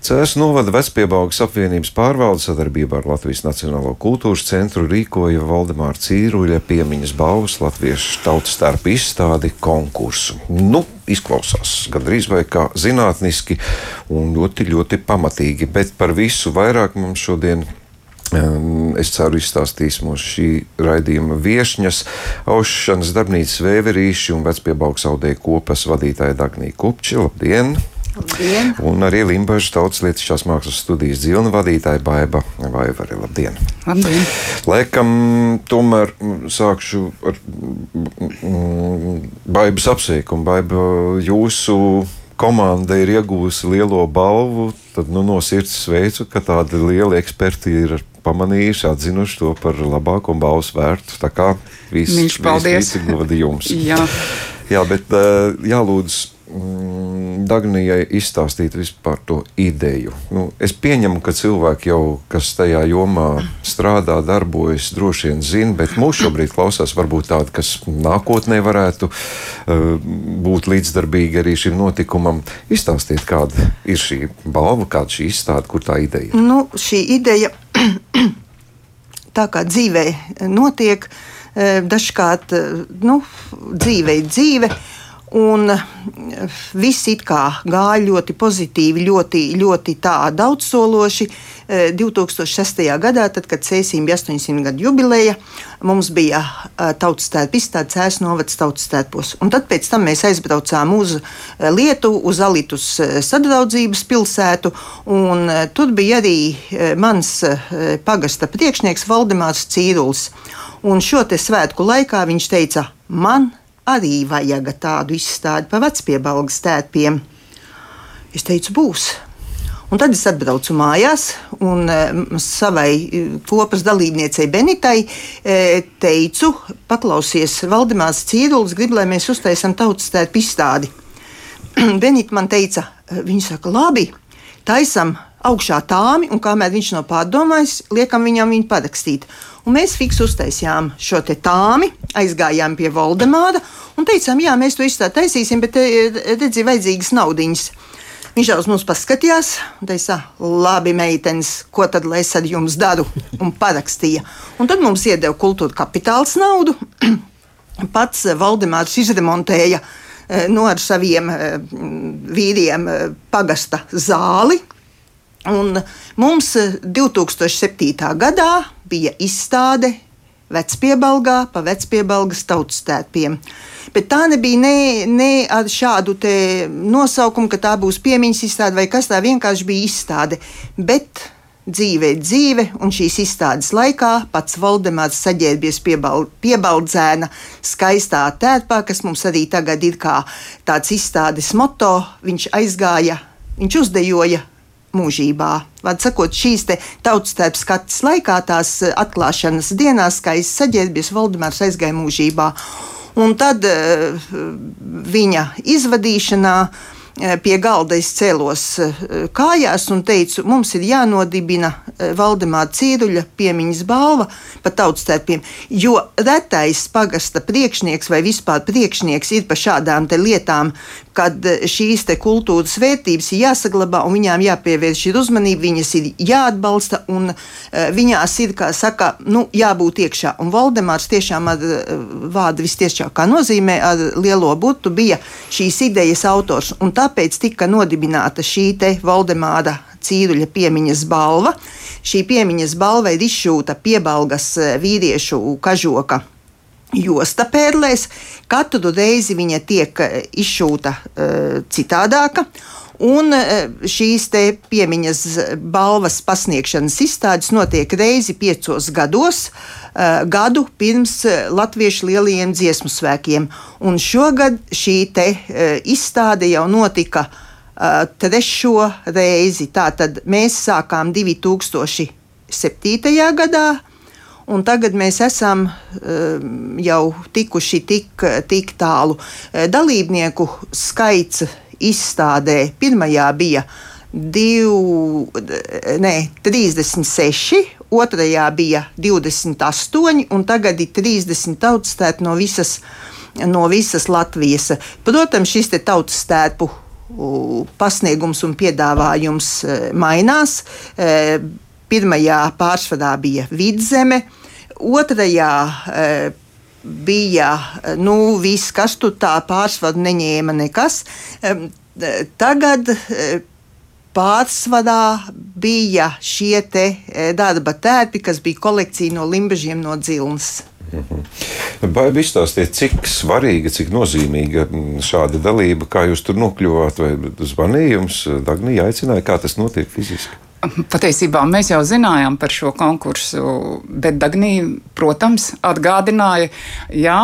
CS novada Vecpiebaugas apvienības pārvalde sadarbībā ar Latvijas Nacionālo kultūras centru rīkoja Valdemāra Cīruļa piemiņas balvas latviešu tautas starp izstādi konkursu. Nu, izklausās gandrīz vai kā zinātniski un ļoti, ļoti pamatīgi, bet par visu vairāk mums šodien Es ceru, izstāstīs mums šī raidījuma viesņas, Aušanas darbnīcas vēverīši un vecpiebaugs audēja kopas vadītāja Dagnija Kupči. Labdien! Labdien. Un arī Limbaģa tautas lietišķās mākslas studijas dzīvna vadītāja Baiba Vaivari. Labdien! Labdien! Laikam tomēr sākšu ar mm, Baibas apsveikumu. Baiba, jūsu komanda ir iegūusi lielo balvu, tad nu, no sirds sveicu, ka tādi lieli eksperti ir pamanījuši, atzinuši to par labāko un balvas vērtu. Tā kā viss ir godījums. Jā. Jā, bet eh, jālūdz Mm, Dagnijai izstāstīt vispār to ideju. Nu, es pieņemu, ka cilvēki jau, kas tajā jomā strādā, darbojas, droši vien zina, bet mūsu šobrīd klausās varbūt tādi, kas nākotnē varētu uh, būt līdzdarbīgi arī šim notikumam. Izstāstiet, kāda ir šī balva, kāda šī izstāde, kur tā ideja? Nu, šī ideja tā kā dzīvē notiek, eh, dažkārt eh, nu, dzīve ir dzīve. Un eh, viss it kā gāja ļoti pozitīvi, ļoti, ļoti daudzsološi. 2006. Eh, gadā, tad, kad Cēsīm bija 800 gadu jubileja, mums bija eh, tautas tēta izstāde Cēs novads tautas tētpos. Un tad pēc tam mēs aizbraucām uz Lietuvu, uz Alitus sadraudzības pilsētu, un tur bija arī mans pagasta priekšnieks Valdemārs Cīrulis. Un šo te svētku laikā viņš teica, man arī vajag tādu izstādi pa vecpiebalgas tētpiem. Es teicu, būs. Un tad es atbraucu mājās un uh, savai kopas dalībniecei Benitai uh, teicu, paklausies, Valdemārs Cīrulis grib, lai mēs uztaisām tautas tērpu izstādi. Benita man teica, viņa saka, labi, taisam augšā tāmi, un kamēr viņš nav pārdomājis, liekam viņam viņu parakstīt. Un mēs fiks uztaisījām šo tāmi, aizgājām pie Valdemāra un teicām, jā, mēs to izstādi taisīsim, bet redziet, vajadzīgas naudiņas. Viņš jau uz mums paskatījās un teica, labi, meitenes, ko tad es ar jums daru? Un parakstīja. Un tad mums iedeva kultūra kapitāls naudu. Pats Valdemārs izremontēja no ar saviem vīriem pagasta zāli, Un mums 2007. Eh, gadā bija izstāde Vecpiebalgā pa Vecpiebalgas tautas tētpiem. Bet tā nebija ne, ne ar šādu nosaukumu, ka tā būs piemiņas izstāde vai kas tā vienkārši bija izstāde. Bet dzīve ir dzīve, un šīs izstādes laikā pats Valdemārs saģērbies piebal, piebaldzēna skaistā tērpā, kas mums arī tagad ir kā tāds izstādes moto. Viņš aizgāja, viņš uzdejoja mūžībā. Vārds sakot, šīs tautas tēpas skatas laikā, tās eh, atklāšanas dienās, kā es saģērbies, Valdemārs aizgāja mūžībā. Un tad uh, viņa izvadīšanā uh, Eh, pie galda es cēlos eh, kājās un teicu, mums ir jānodibina eh, Valdemāra Cīruļa piemiņas balva par tautstērpiem, jo retais pagasta priekšnieks vai vispār priekšnieks ir par šādām lietām, kad šīs kultūras vērtības ir jāsaglabā un viņām jāpievērš uzmanība, viņas ir jāatbalsta un viņās ir, kā saka, nu, jābūt iekšā. Un Valdemārs tiešām ar vārdu vistiešākā nozīmē, ar lielo burtu bija šīs idejas autors. Un tāpēc tika nodibināta šī Valdemāra Cīruļa piemiņas balva. Šī piemiņas balva ir izšūta piebalgas e, vīriešu kažoka josta pērlēs. Katru reizi viņa tiek e, izšūta uh, citādāka. Un šīs piemiņas balvas pasniegšanas izstādes notiek reizi piecos gados, gadu pirms Latviešu lielajiem dziesmu svēkiem. Un šogad šī izstāde jau notika trešo reizi. Tātad mēs sākām 2007. gadā. Un tagad mēs esam jau tikuši tik, tik tālu. Dalībnieku skaits izstādē. Pirmajā bija div, ne, 36, otrajā bija 28, un tagad ir 30 tautas no visas, no visas Latvijas. Protams, šis tautas stērpu pasniegums un piedāvājums mainās. Pirmajā pārsvarā bija vidzeme, otrajā bija nu, viss, kas tur tā pārsvaru neņēma nekas. Tagad pārsvarā bija šie darba tērpi, kas bija kolekcija no limbažiem no dzilnes. Mhm. Vai izstāstiet, cik svarīga, cik nozīmīga šāda dalība, kā jūs tur nokļuvāt, vai zvanīja jums, Dagnija aicināja, kā tas notiek fiziski? Patiesībā mēs jau zinājām par šo konkursu, bet Dagnija, protams, atgādināja, jā,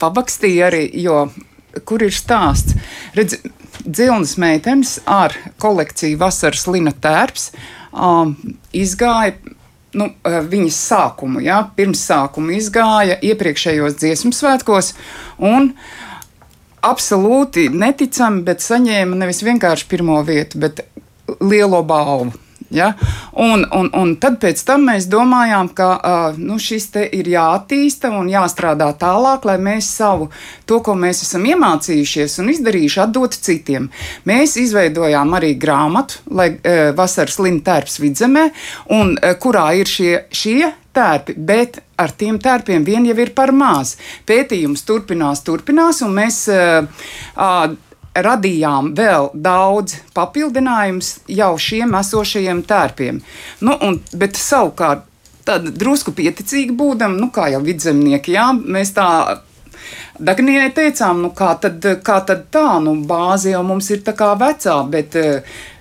pabakstīja arī, jo kur ir stāsts? Redz, Dzilnas meitenes ar kolekciju Vasaras Lina tērps um, izgāja nu, eh, viņas sākumu, ja, pirms sākuma izgāja iepriekšējos dziesmu svētkos un absolūti neticami, bet saņēma nevis vienkārši pirmo vietu, bet lielo balvu. Ja? Un, un, un tad mēs domājām, ka uh, nu, šis ir jāattīsta un jāstrādā tālāk, lai mēs savu to, ko mēs esam iemācījušies un izdarījuši, atdotu citiem. Mēs izveidojām arī grāmatu, lai uh, vasaras lintērps vidzemē, un uh, kurā ir šie, šie tērpi, bet ar tiem tērpiem vien jau ir par maz. Pētījums turpinās, turpinās, un mēs uh, uh, radījām vēl daudz papildinājumus jau šiem esošajiem tērpiem. Nu, un, bet savukārt, tad drusku pieticīgi būdam, nu, kā jau vidzemnieki, jā, mēs tā Dagnijai teicām, nu kā tad, kā tad tā, nu bāze jau mums ir tā kā vecā, bet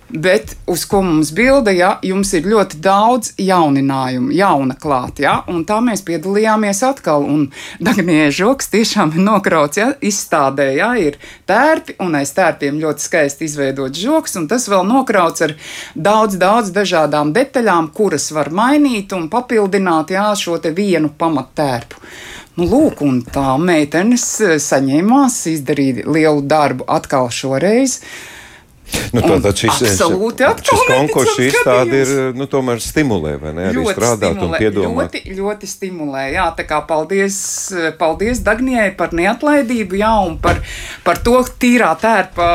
Bet uz ko mums bilda, ja jums ir ļoti daudz jauninājumu, jauna klāta, ja, un tā mēs piedalījāmies atkal. Un Dagnijai žoks tiešām ir nokrauts, ja, izstādē, ja, ir tērpi, un aiz tērpiem ļoti skaisti izveidots žoks, un tas vēl nokrauts ar daudz, daudz dažādām detaļām, kuras var mainīt un papildināt, jā, šo vienu pamattērpu. Nu, lūk, un tā meitenes saņēmās, izdarīja lielu darbu atkal šoreiz. Nu, tātad šis, absolūti šis konkurss izstāde ir nu, tomēr stimulē, vai ne? Arī ļoti strādāt stimulē, un piedomāt. Ļoti, ļoti stimulē, jā, tā kā paldies, paldies Dagnijai par neatlaidību, jā, un par, par to tīrā tērpa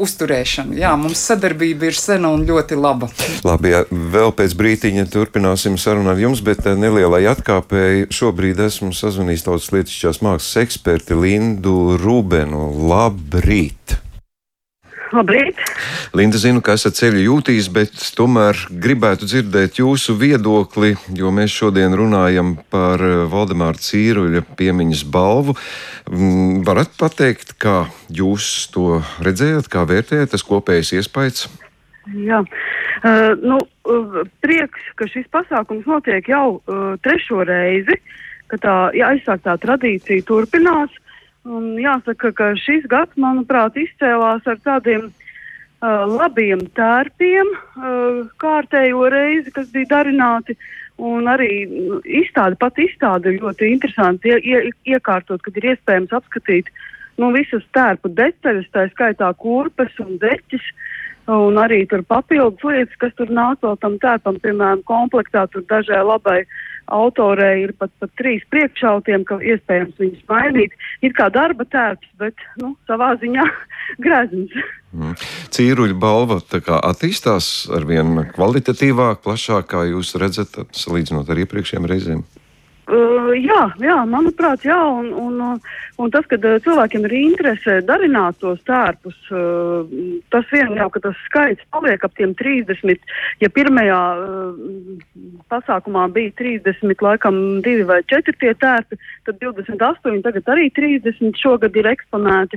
uzturēšanu. Jā, mums sadarbība ir sena un ļoti laba. Labi, jā, vēl pēc brītiņa turpināsim sarunu ar jums, bet eh, nelielai atkāpēji šobrīd esmu sazvanījis tautas lietišķās mākslas eksperti Lindu Rūbenu. Labrīt! Labrīt! Linda, zinu, ka esat ceļu jūtīs, bet tomēr gribētu dzirdēt jūsu viedokli, jo mēs šodien runājam par eh, Valdemāra Cīruļa piemiņas balvu. Mm, varat pateikt, kā jūs to redzējat, kā vērtējat tas kopējais iespējas? Jā, uh, nu, uh, prieks, ka šis pasākums notiek jau uh, trešo reizi, ka tā ja aizsāktā tradīcija turpinās. Uh, Un jāsaka, ka šis gads, manuprāt, izcēlās ar tādiem uh, labiem tērpiem uh, kārtējo reizi, kas bija darināti. Un arī izstāde, pat izstāde ļoti interesanti ie, ie, iekārtot, kad ir iespējams apskatīt nu, visas tērpu detaļas, tā skaitā kurpes un deķis. Un arī tur papildus lietas, kas tur nāk vēl tam tērpam, piemēram, komplektā tur dažai labai autorei ir pat, pat trīs priekšautiem, ka iespējams viņus mainīt. Ir kā darba tērps, bet nu, savā ziņā grezns. Mm. Cīruļa balva attīstās ar vien kvalitatīvāk, plašāk, kā jūs redzat, salīdzinot ar iepriekšējiem reizēm. Uh, jā, jā, manuprāt, jā, un, un, un tas, ka uh, cilvēkiem ir interese darināt tos tērpus, uh, tas vien jau, ka tas skaits paliek ap tiem 30. Ja pirmajā uh, pasākumā bija 30, laikam divi vai četri tie tērpi, tad 28, tagad arī 30 šogad ir eksponēti.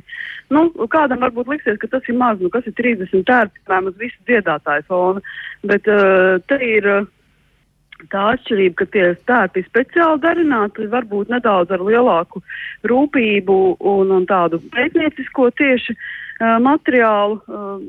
Nu, kādam varbūt liksies, ka tas ir maz, nu kas ir 30 tērpi, piemēram, uz visu dziedātāju fonu, bet uh, te ir. Uh, tā atšķirība, ka tie stērpi speciāli darināti, varbūt nedaudz ar lielāku rūpību un, un tādu pētniecisko tieši uh, materiālu uh,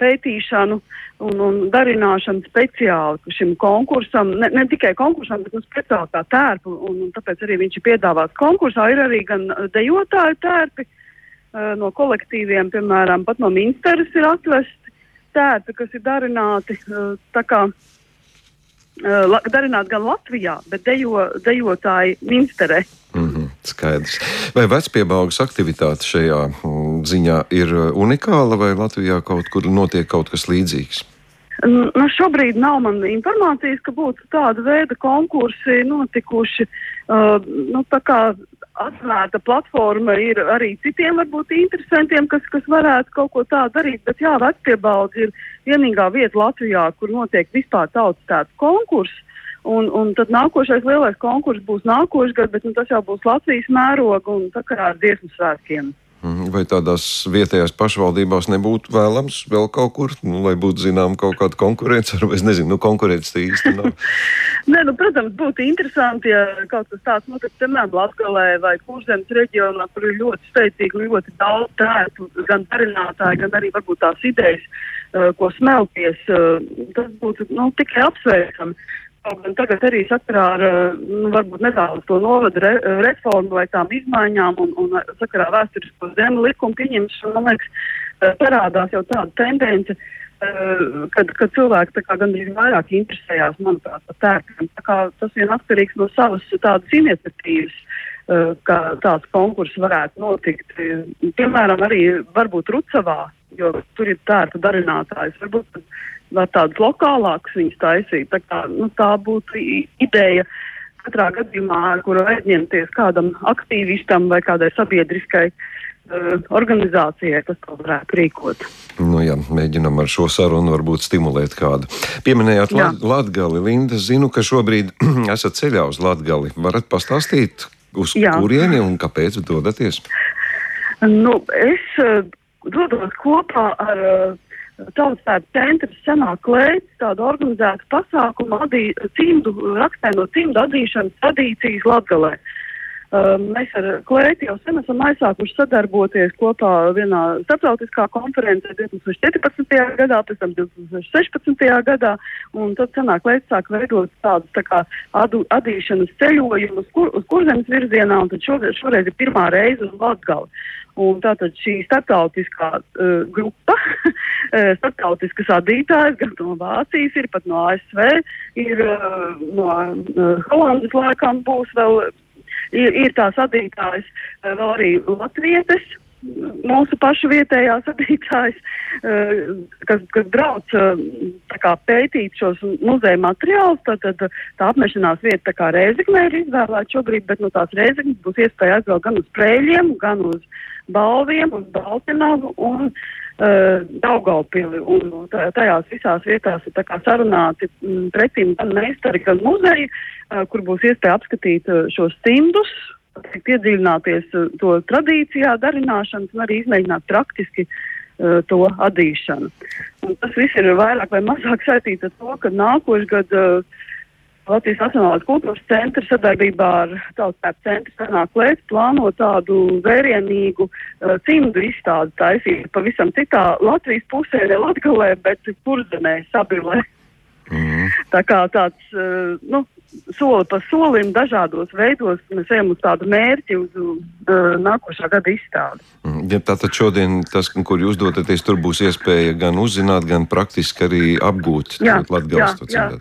pētīšanu un, un darināšanu speciāli šim konkursam, ne, ne tikai konkursam, bet nu, speciāli tā tērpu, un, un tāpēc arī viņš ir piedāvāts konkursā. Ir arī gan dejotāju tērpi uh, no kolektīviem, piemēram, pat no Minsteras ir atvesti tērpi, kas ir darināti tā kā uh, darināt gan Latvijā, bet dejo, dejotāji Minsterē. Mm -hmm. Skaidrs. Vai vecpiebaugas aktivitāte šajā mm, ziņā ir unikāla, vai Latvijā kaut kur notiek kaut kas līdzīgs? Nu, šobrīd nav man informācijas, ka būtu tāda veida konkursi notikuši. Uh, nu, tā kā atvērta platforma ir arī citiem varbūt interesantiem, kas, kas varētu kaut ko tādu darīt, bet jā, vecpiebaudze ir vienīgā vieta Latvijā, kur notiek vispār tautas tāds konkurss. Un, un tad nākošais lielais konkurss būs nākošais gads, bet nu, tas jau būs Latvijas mēroga un sakarā ar dziesmu svētkiem. Mhm. Vai tādās vietējās pašvaldībās nebūtu vēlams vēl kaut kur, nu, lai būtu zinām kaut kāda konkurence, vai es nezinu, nu, konkurence tā īsti nav? Nē, nu, protams, būtu interesanti, ja kaut kas tāds notiktu, piemēram, Latgalē vai Kurzemes reģionā, kur ir ļoti steidzīgi, ļoti daudz tētu, gan darinātāji, gan arī varbūt tās idejas, uh, ko smelties. Uh, tas būtu, nu, tikai apsveicami. Un tagad arī sakarā ar nu, varbūt nedaudz to novada re, reformu vai tām izmaiņām un, un sakarā vēsturisko zemu likumu pieņemšanu, man liekas, eh, parādās jau tāda tendence, eh, kad, kad cilvēki gandrīz vairāk interesējās, manuprāt, par tērpiem. Tā kā tas vien atkarīgs no savas tādas iniciatīvas, eh, kā tāds konkurss varētu notikt. Piemēram, arī varbūt Rucavā, jo tur ir tērpa darinātājs. Varbūt var tādus lokālākus viņus taisīt. Tā, kā, nu, tā būtu ideja katrā gadījumā, kuru aizņemties kādam aktīvistam vai kādai sabiedriskai uh, organizācijai, kas to varētu rīkot. Nu, jā, mēģinam ar šo sarunu varbūt stimulēt kādu. Pieminējāt jā. Latgali. Linda, zinu, ka šobrīd esat ceļā uz Latgali. Varat pastāstīt, uz jā. kurieni un kāpēc dodaties? Nu, es dodos kopā ar uh, Tautas centrs senā klēts tādu organizētu pasākumu adī, cimdu, rakstē no cimdu atzīšanas tradīcijas Latgalē. Uh, mēs ar klēti jau sen esam aizsākuši sadarboties kopā vienā starptautiskā konferencē 2014. gadā, pēc tam 2016. gadā, un tad senā klēti sāk veidot tādus tā kā adu, adīšanas ceļojumus kur, uz kurzemes virzienā, un tad šoreiz, šoreiz ir pirmā reize uz Latgali. Un tātad šī starptautiskā uh, grupa, uh, starptautiskas adītājas, gan no Vācijas, ir pat no ASV, ir uh, no uh, Holandas laikam būs vēl, ir, ir tās adītājas, uh, vēl arī Latvietes, mūsu pašu vietējās adītājas, uh, kas, kas brauc uh, kā, pētīt šos muzeja materiālus. Tad, tad tā apmešanās vieta tā kā Rēzeknē ir izvēlēta šobrīd, bet no tās Rēzeknes būs iespēja aizbraukt gan uz Prēļiem, gan uz Balviem, uz Baltinavu un uh, Daugaupili. Un tajās visās vietās ir sarunāti mm, pretim gan meistari, gan muzeji, uh, kur būs iespēja apskatīt uh, šos cimdus, iedziļināties uh, to tradīcijā, darināšanas un arī izmēģināt praktiski uh, to atzīšanu. Un tas viss ir vairāk vai mazāk saistīts ar to, ka nākošais gads uh, Latvijas Nacionālās kultūras centra sadarbībā ar Tautas centru sanāk lēst plāno tādu vērienīgu uh, cimdu izstādi taisīt pavisam citā Latvijas pusē, ne Latgalē, bet kurzemē, sabilē. Mm. Tā kā tāds, uh, nu, soli pa solim, dažādos veidos mēs ejam uz tādu mērķi, uz uh, nākošā gada izstādi. Mm. Ja tātad šodien tas, kur jūs dodaties, tur būs iespēja gan uzzināt, gan praktiski arī apgūt Latgales to cimdu.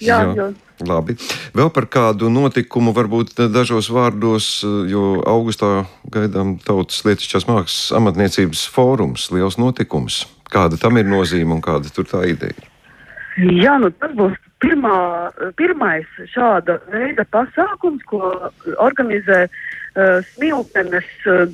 Jā, jā, jā. Labi. Vēl par kādu notikumu, varbūt dažos vārdos, jo augustā gaidām Tautas Lietušķās mākslas amatniecības fórums, liels notikums. Kāda tam ir nozīme un kāda tur tā ideja? Jā, nu tas būs pirmā, pirmais šāda veida pasākums, ko organizē uh, Smiltenes. Uh,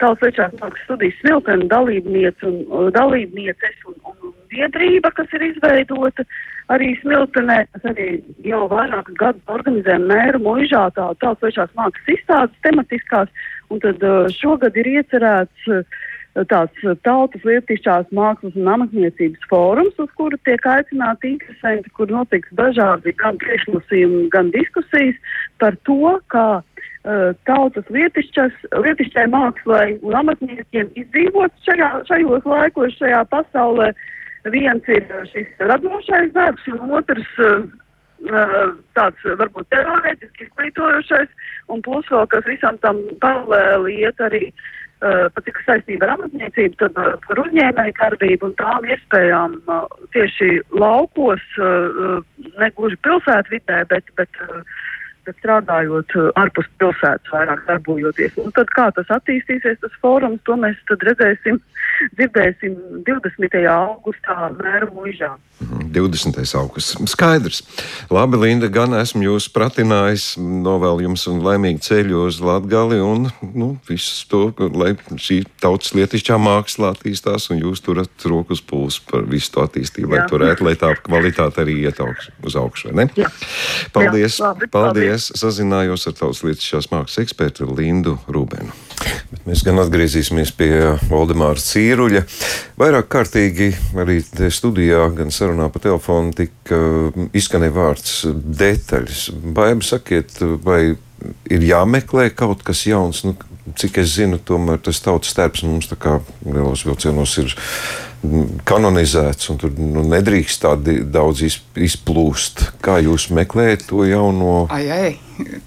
Tautas mākslas studijas Smiltene dalībniece un, uh, dalībnieces un, un biedrība, kas ir izveidota. Arī Smiltenē. Mēs arī jau vairākus gadus organizējam mēru muižā tādu tautsvešās mākslas izstādes tematiskās, un tad uh, šogad ir iecerēts uh, tāds tautas lietišķās mākslas un amatniecības fórums, uz kuru tiek aicināti interesanti, kur notiks dažādi gan priekšnosījumi, gan diskusijas par to, kā uh, tautas lietišķai mākslai un amatniekiem izdzīvot šajā, šajos laikos, šajā pasaulē. Uh, Viens ir uh, šis radošais darbs, un otrs uh, uh, tāds varbūt teorētiski izglītojošais, un plus vēl, kas visam tam paralēli iet arī uh, pat cik saistība ar amatniecību, tad uh, par uzņēmēju darbību un tām iespējām uh, tieši laukos, uh, ne gluži pilsētvidē, bet, bet bet strādājot ārpus pilsētas, vairāk darbojoties. Un tad, kā tas attīstīsies, tas fórums, to mēs redzēsim, dzirdēsim 20. augustā Mēru mužā. 20. augusts. Skaidrs. Labi, Linda, gan esmu jūs pratinājis, novēlu jums un laimīgu ceļu uz Latgali un nu, visu to, lai šī tautas lietišķā māksla attīstās un jūs turat uz pulsu par visu to attīstību, lai turētu, lai tā kvalitāte arī iet augš, uz augšu, vai ne? Jā. Paldies, Jā, labi, paldies. Sazinājos ar tautas lietišķās mākslas ekspertu Lindu Rūbenu. Bet mēs gan atgriezīsimies pie Valdemāra Cīruļa. Vairāk kārtīgi arī studijā, gan sarunā pa telefonu tika izskanēja vārds detaļas. Baiba sakiet, vai ir jāmeklē kaut kas jauns? Nu, cik es zinu, tomēr tas tautas stērps mums tā kā lielos vilcienos ir kanonizēts, un tur nu, nedrīkst tādi daudz izplūst. Kā jūs meklējat to jauno? Ai, ai,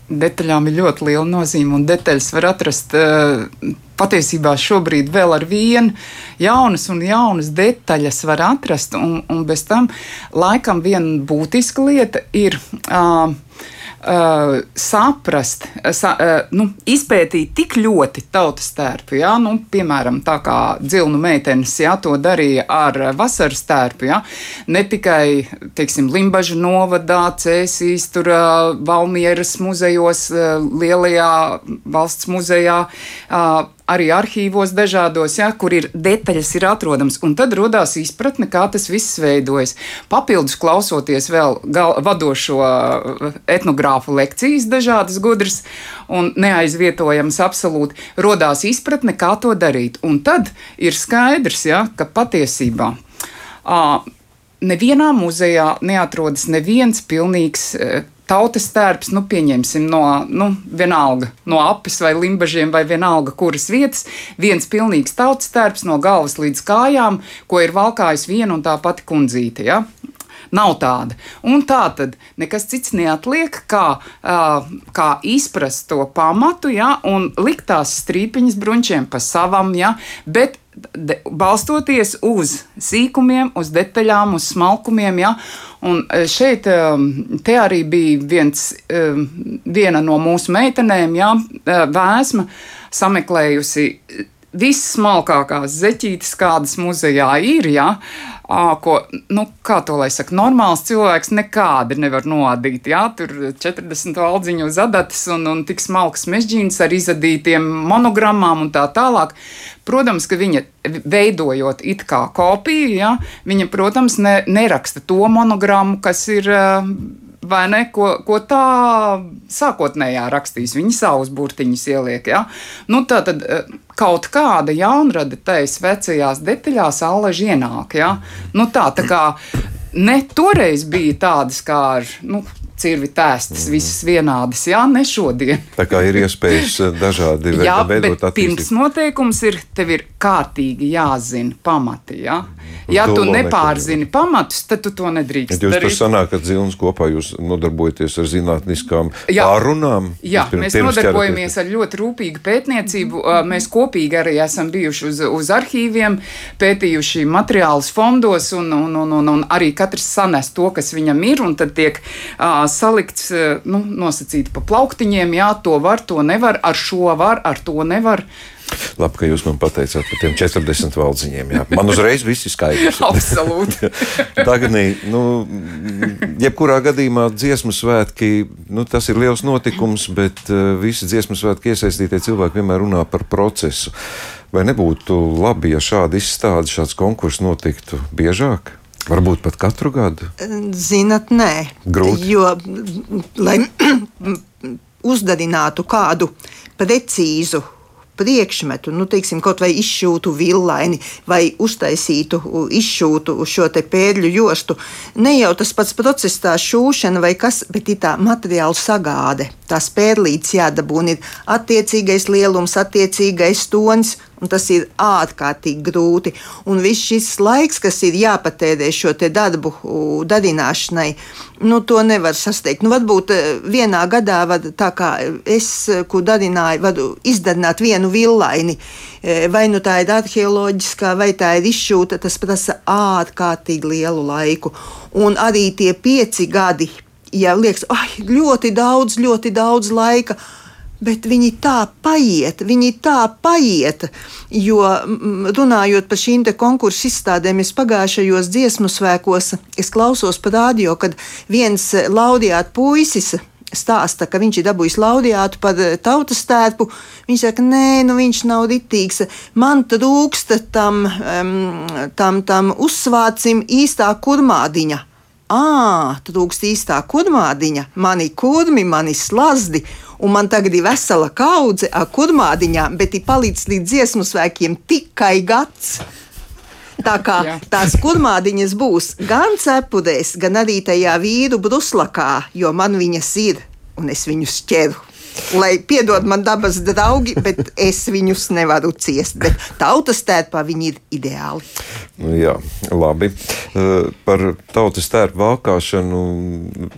detaļām ir ļoti liela nozīme, un detaļas var atrast. Uh, patiesībā šobrīd vēl ar vienu jaunas un jaunas detaļas var atrast, un, un bez tam laikam viena būtiska lieta ir. Uh, uh, saprast, sa, uh, nu, izpētīt tik ļoti tautas tērpu. Ja? Nu, piemēram, tā kā dzilnu meitenes ja, to darīja ar vasaras tērpu. Ja? Ne tikai teiksim, Limbaģa novadā, Cēsīs, tur, uh, Valmieras muzejos, uh, Lielajā valsts muzejā. Uh, arī arhīvos dažādos, ja, kur ir detaļas ir atrodamas, un tad radās izpratne, kā tas viss veidojas. Papildus klausoties vēl gal, vadošo uh, etnogrāfu lekcijas, dažādas gudras un neaizvietojamas absolūti, radās izpratne, kā to darīt. Un tad ir skaidrs, ja, ka patiesībā. Uh, Nevienā muzejā neatrodas neviens pilnīgs uh, tautas tērps, nu, pieņemsim no, nu, vienalga, no apes vai limbažiem vai vienalga, kuras vietas, viens pilnīgs tautas tērps no galvas līdz kājām, ko ir valkājis viena un tā pati kundzīte. Ja? Nav tāda. Un tā tad nekas cits neatliek, kā, uh, kā izprast to pamatu, ja, un likt tās strīpiņas bruņķiem pa savam, ja, bet balstoties uz sīkumiem, uz detaļām, uz smalkumiem. Ja? Un e, šeit e, arī bija viens, e, viena no mūsu meitenēm, ja? vēsma, sameklējusi vissmalkākās zeķītes, kādas muzejā ir. Ja? Ko, nu, kā to lai saka, normāls cilvēks nekādi nevar noadīt. Jā, tur 40 valdziņu uz adatas un, un tik smalks mežģīns ar izadītiem monogrammām un tā tālāk. Protams, ka viņa veidojot it kā kopiju, ja, viņa, protams, ne, neraksta to monogrammu, kas ir vai ne, ko, ko tā sākotnējā rakstīs. Viņi savus burtiņus ieliek. Ja? Nu, tā tad eh, kaut kāda jaunrada taisa vecajās detaļās allaži ienāk. Ja? Nu, tā, tā kā ne toreiz bija tādas kā ar. Nu, cirvi tēstas, visas vienādas. Jā, ne šodien. Tā kā ir iespējas eh, dažādi jā, veidot attīstību. Pirms noteikums ir, tev ir kārtīgi jāzina pamati. Jā. Ja tu nepārzini pamatus, tad tu to nedrīkst. Jūs darīt. tur sanākat zilns kopā, jūs nodarbojaties ar zinātniskām jā. pārunām. Jā, pirms, mēs pirms nodarbojamies ķeraties. ar ļoti rūpīgu pētniecību. Mēs kopīgi arī esam bijuši uz, uz arhīviem, pētījuši materiālus fondos un, un, un, un, un arī katrs sanes to, kas viņam ir, un tad tiek uh, salikts, nu, nosacīti pa plauktiņiem, jā, to var, to nevar, ar šo var, ar to nevar. Labi, ka jūs man pateicāt par tiem 40 valdziņiem. Jā. Man uzreiz viss ir skaidrs. Absolūti. Tagad, nu, jebkurā gadījumā dziesmu svētki, nu, tas ir liels notikums, bet uh, visi dziesmu svētki iesaistītie cilvēki vienmēr runā par procesu. Vai nebūtu labi, ja šādi izstāde, šāds konkurss notiktu biežāk? Varbūt pat katru gadu? Zinat, nē. Grūti. Jo, lai uzdevinātu kādu precīzu priekšmetu, nu, teiksim, kaut vai izšūtu villaini vai uztaisītu, izšūtu šo te pēļu jostu. Ne jau tas pats process, tā šūšana vai kas, bet ir tā materiāla sagāde. Tās pērlītes jādabūna ir attiecīgais lielums, attiecīgais tonis un tas ir ārkārtīgi grūti. Un viss šis laiks, kas ir jāpatērē šo darbu darināšanai, nu, to nevar sasniegt. Nu, varbūt e, vienā gadā, var, tā kā es, ko darināju, varu izdarināt vienu villaini. E, vai nu tā ir arheoloģiskā, vai tā ir izšūta, tas prasa ārkārtīgi lielu laiku. Un arī tie pieci gadi ja liekas, ah, ļoti daudz, ļoti daudz laika. Bet viņi tā paiet, viņi tā paiet. Jo runājot par šīm konkursu izstādēm, es pagājušajos dziesmu svēkos, klausos pa radio, kad viens laudiāts puisis stāsta, ka viņš ir dabūjis laudijātu par tautas tērpu. Viņš saka, nē, nu viņš nav ritīgs. Man trūksta tam, um, tam, tam uzsvācim īstā kurmādiņa. Ā, trūkst īstā kurmādiņa, mani kurmi, mani slazdi. Un man tagad ir vesela kaudze ar kurmādiņām, bet ir palicis līdz dziesmu svēkiem tikai gads. Tā kā tās kurmādiņas būs gan cepurēs, gan arī tajā vīru bruslakā, jo man viņas ir un es viņus ķeru. Lai piedod man dabas draugi, bet es viņus nevaru ciest. Bet tautas tērpā viņi ir ideāli. Nu jā, labi. Eh, par tautas tērpu valkāšanu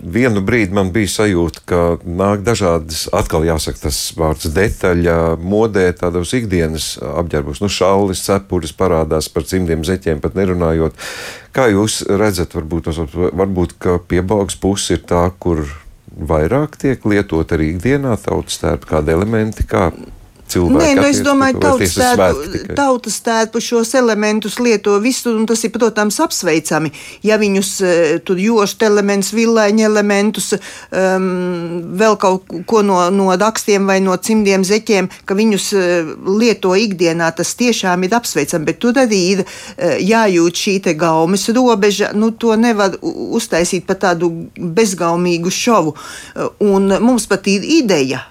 vienu brīdi man bija sajūta, ka nāk dažādas, atkal jāsaka tas vārds detaļa, modē tādos ikdienas apģērbos. Nu, šaulis, cepures parādās par cimdiem zeķiem pat nerunājot. Kā jūs redzat, varbūt, varbūt ka piebalgs puse ir tā, kur vairāk tiek lietot arī ikdienā tautas tērpa kādi elementi, kā cilvēki. Nē, nu es domāju, tautas tērpu, tautas tērpu šos elementus lieto visur, un tas ir, protams, apsveicami. Ja viņus uh, tur jošt elements, villaiņa elementus, um, vēl kaut ko no, no rakstiem vai no cimdiem zeķiem, ka viņus uh, lieto ikdienā, tas tiešām ir apsveicami, bet tur arī ir uh, jājūt šī te gaumes robeža, nu to nevar uztaisīt par tādu bezgaumīgu šovu. Un mums pat ir ideja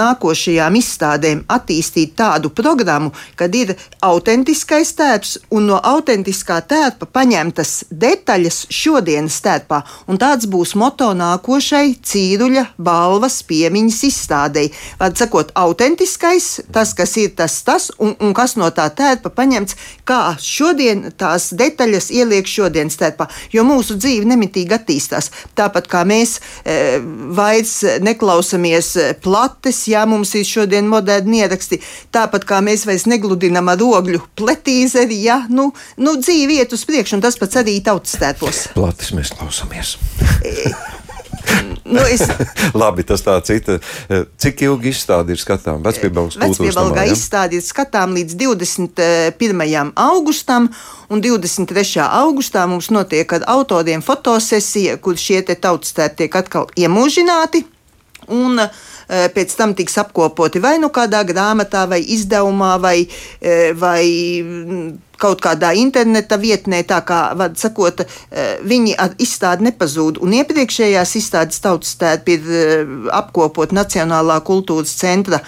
nākošajām izstādēm, iestādēm attīstīt tādu programmu, kad ir autentiskais tērps un no autentiskā tērpa paņemtas detaļas šodienas tērpā. Un tāds būs moto nākošai cīruļa balvas piemiņas izstādei. Vārds sakot, autentiskais, tas, kas ir tas, tas un, un kas no tā tērpa paņemts, kā šodien tās detaļas ieliek šodienas tērpā. Jo mūsu dzīve nemitīgi attīstās. Tāpat kā mēs e, vairs neklausamies plates, ja mums ir šodien moderna bērni ieraksti. Tāpat kā mēs vairs negludinām ar ogļu pletīzeri, ja nu, nu dzīve iet uz priekšu, un tas pats arī tautas tēpos. Platis mēs klausāmies. Nu, es... Labi, tas tā cita. Cik ilgi izstāde ir skatām? Vecpiebalgas Vecpiebalgā ja? izstāde ir skatām līdz 21. augustam, un 23. augustā mums notiek ar autoriem fotosesija, kur šie tautas tēti tiek atkal iemūžināti. Un uh, Eh, pēc tam tiks apkopoti vai nu kādā grāmatā, vai izdevumā, vai, eh, vai mm, kaut kādā interneta vietnē, tā kā, vad sakot, eh, viņi izstādi nepazūd. Un iepriekšējās izstādes tautas tērpi ir apkopot Nacionālā kultūras centra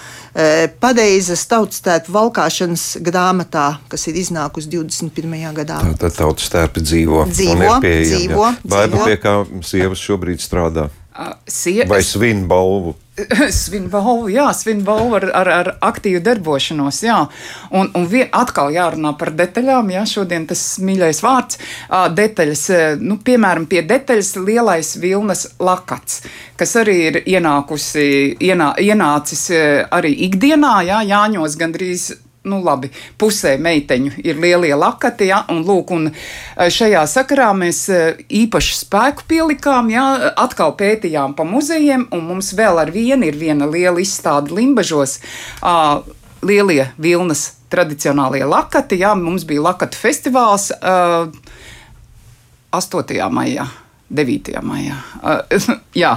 pareizas tautas tērpu valkāšanas grāmatā, kas ir iznākusi 21. gadā. Tātad tautas tērpi dzīvo. Dzīvo, dzīvo. Vai pie kā sievas šobrīd strādā? Sie Vai svin balvu? Svinbalvu, jā, svinbalvu ar, ar, ar aktīvu darbošanos, jā. Un, un vien, atkal jārunā par detaļām, jā, šodien tas mīļais vārds, detaļas, nu, piemēram, pie detaļas lielais vilnas lakats, kas arī ir ienākusi, ienā, ienācis arī ikdienā, jā, Jāņos gandrīz nu, labi, pusē meiteņu ir lielie lakati, ja, un, lūk, un eh, šajā sakarā mēs eh, īpašu spēku pielikām, ja, atkal pētījām pa muzejiem, un mums vēl ar vienu ir viena liela izstāde Limbažos, uh, lielie vilnas tradicionālie lakati, ja, mums bija lakatu festivāls uh, 8. maijā. 9. maijā. Uh, jā,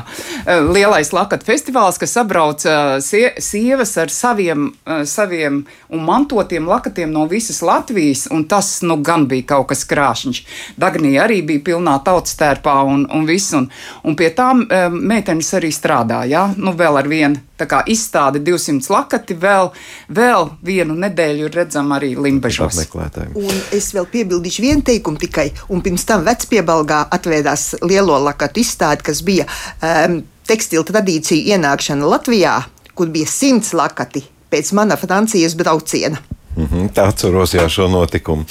lielais lakatu festivāls, kas sabrauc sie, sievas ar saviem, saviem un mantotiem lakatiem no visas Latvijas, un tas nu gan bija kaut kas krāšņš. Dagnija arī bija pilnā tautas tērpā un, un viss, un, un pie tām meitenes arī strādāja, nu vēl ar vienu Tā kā izstāde 200 lakati, vēl, vēl vienu nedēļu redzam arī Limbažos. Un es vēl piebildīšu vienu teikumu tikai, un pirms tam vecpiebalgā atvērās lielo lakatu izstāde, kas bija um, tekstilu tradīciju ienākšana Latvijā, kur bija simts lakati pēc mana Francijas brauciena. Mm -hmm, tā atceros jā, šo notikumu.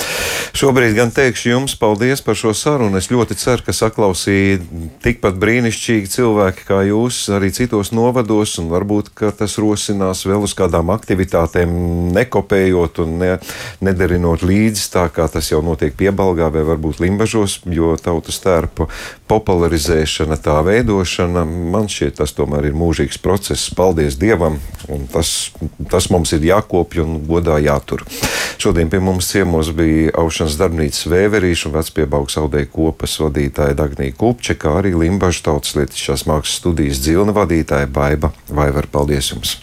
Šobrīd gan teikšu jums paldies par šo sarunu. Es ļoti ceru, ka saklausīja tikpat brīnišķīgi cilvēki kā jūs arī citos novados, un varbūt tas rosinās vēl uz kādām aktivitātēm, nekopējot un ne, nedarinot līdzi tā, kā tas jau notiek piebalgā vai varbūt limbažos, jo tautas tērpu popularizēšana, tā veidošana, man šķiet, tas tomēr ir mūžīgs process. Paldies Dievam, un tas, tas mums ir jākopja un godā jātur. Šodien pie mums ciemos bija aušanas darbnīcas vēverīša un vecpiebaugs audēja kopas vadītāja Dagnija Kupče, kā arī Limbažu tautas lietišķās mākslas studijas dzilna vadītāja Baiba Vaivar. Paldies jums!